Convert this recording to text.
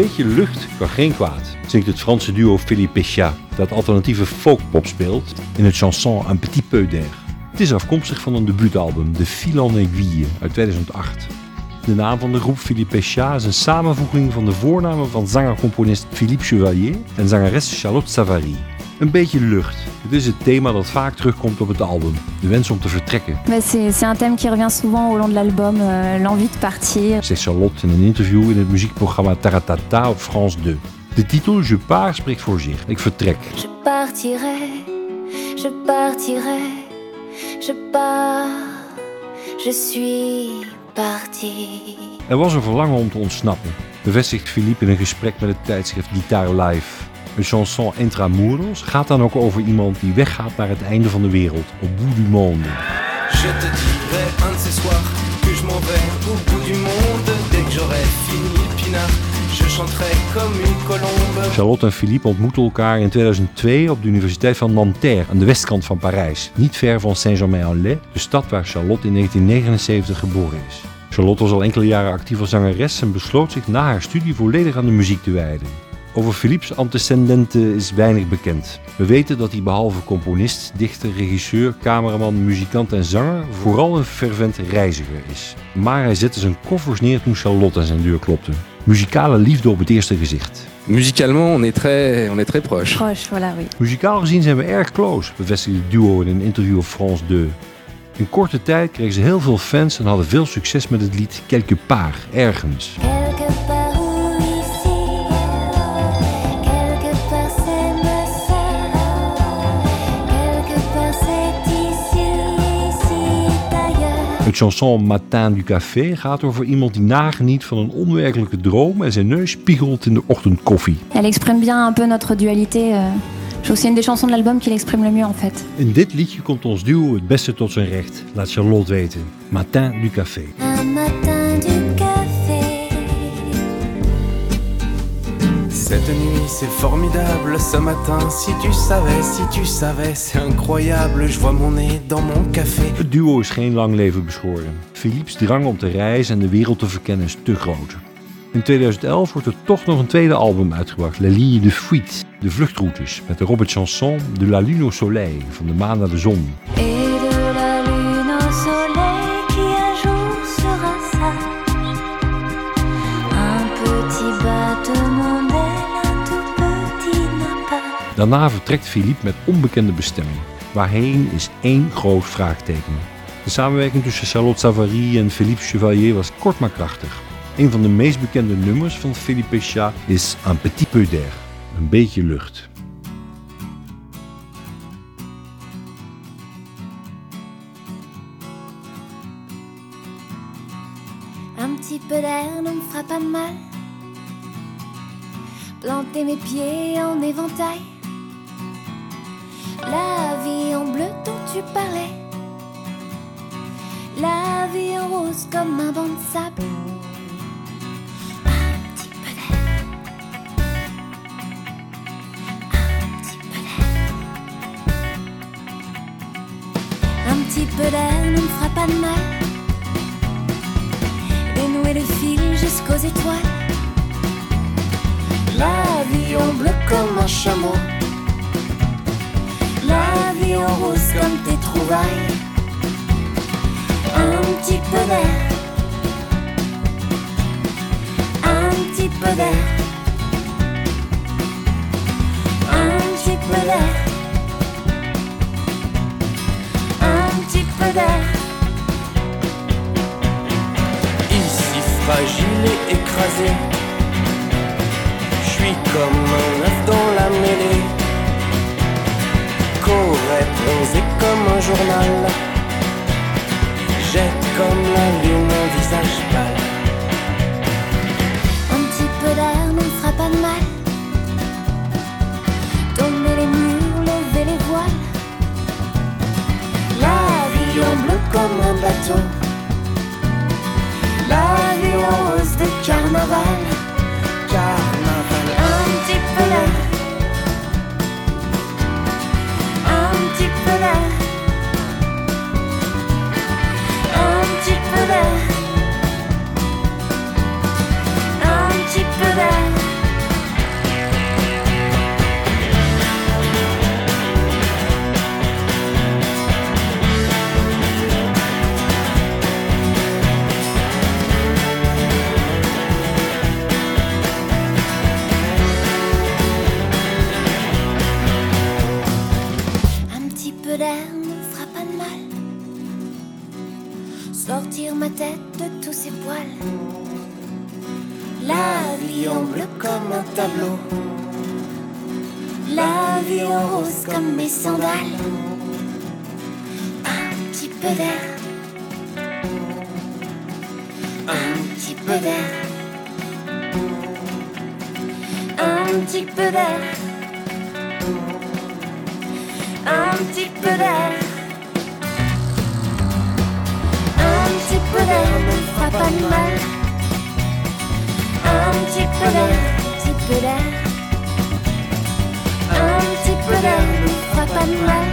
beetje lucht kan geen kwaad, zingt het Franse duo Philippe Péchat, dat alternatieve folkpop speelt in het chanson Un Petit Peu d'Air. Het is afkomstig van een debuutalbum, De Fil en Aiguille, uit 2008. De naam van de groep Philippe Péchat is een samenvoeging van de voornamen van zanger-componist Philippe Chevalier en zangeres Charlotte Savary. Een beetje lucht. Het is het thema dat vaak terugkomt op het album. De wens om te vertrekken. C'est un thème qui revient souvent au long de l'album, euh, l'envie de partir. Zegt Charlotte in een interview in het muziekprogramma Taratata op France 2. De titel Je pars spreekt voor zich. Ik vertrek. Je partirai, je partirai, je pars, je suis parti. Er was een verlangen om te ontsnappen, bevestigt Philippe in een gesprek met het tijdschrift Guitar Live. Een chanson Intramuros gaat dan ook over iemand die weggaat naar het einde van de wereld, au bout du monde. Je te dirai un de ces soirs que je m'en vais au bout du monde. Dès que j'aurai fini le pinard, je chanterai comme une colombe. Charlotte en Philippe ontmoeten elkaar in 2002 op de Universiteit van Nanterre aan de westkant van Parijs, niet ver van Saint-Germain-en-Laye, de stad waar Charlotte in 1979 geboren is. Charlotte was al enkele jaren actief als zangeres en besloot zich na haar studie volledig aan de muziek te wijden. Over Philips antecedenten is weinig bekend. We weten dat hij behalve componist, dichter, regisseur, cameraman, muzikant en zanger vooral een fervent reiziger is. Maar hij zette zijn koffers neer toen Charlotte aan zijn deur klopte. Muzikale liefde op het eerste gezicht. Musicalement, on est très, on est très proche. Proche, voilà, oui. Muzikaal gezien zijn we erg close, bevestigde het duo in een interview op France 2. In korte tijd kregen ze heel veel fans en hadden veel succes met het lied Quelque part, ergens. Quelque part Het chanson Matin du Café gaat over iemand die nageniet van een onwerkelijke droom en zijn neus spiegelt in de ochtendkoffie. Elle exprime bien un peu notre dualité. euh. C'est une des chansons de l'album qui l'exprime le mieux en fait. In dit liedje komt ons duo het beste tot zijn recht, laat Charlotte weten. Matin du Café. Un matin du Cette nuit c'est formidable, ce matin si tu savais, si tu savais, c'est incroyable, je vois mon nez dans mon café. Het duo is geen lang leven beschoren. Philips drang om te reizen en de wereld te verkennen is te groot. In 2011 wordt er toch nog een tweede album uitgebracht, La Ligne de Fuite, de vluchtroutes, met daarop het chanson De la Lune au Soleil, van de maan naar de zon. Daarna vertrekt Philippe met onbekende bestemming. Waarheen is één groot vraagteken. De samenwerking tussen Charlotte Savary en Philippe Chevalier was kort maar krachtig. Een van de meest bekende nummers van Philippe Péchat is Un petit peu d'air, een beetje lucht. Un petit peu d'air ne me fera pas mal. Planter mes pieds en éventail. La vie en bleu dont tu parlais. La vie en rose comme un banc de sable. Un petit peu d'air. Un petit peu d'air. Un petit peu d'air ne me fera pas de mal. Dénouer le fil jusqu'aux étoiles. La vie en bleu comme un chameau, La vie en rose comme tes trouvailles. Un petit peu d'air. Un petit peu d'air. Un petit peu d'air. Un petit peu d'air. ici fragile et écrasé. Je suis comme tchau. Sortir ma tête de tous ces poils. La vie en bleu comme un tableau. La vie en rose comme mes sandales. Un petit peu d'air. Un petit peu d'air. Un petit peu d'air. Fera pas de mal. Un petit peu d'air, petit peu d'air. Un petit peu d'air ne fera